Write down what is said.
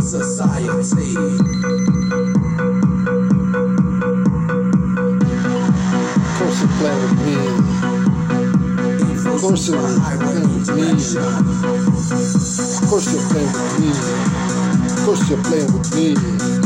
society. Of course, you're playing with me. Of course, you're playing with me. Of course, you're playing with me. Of course, you're playing with me.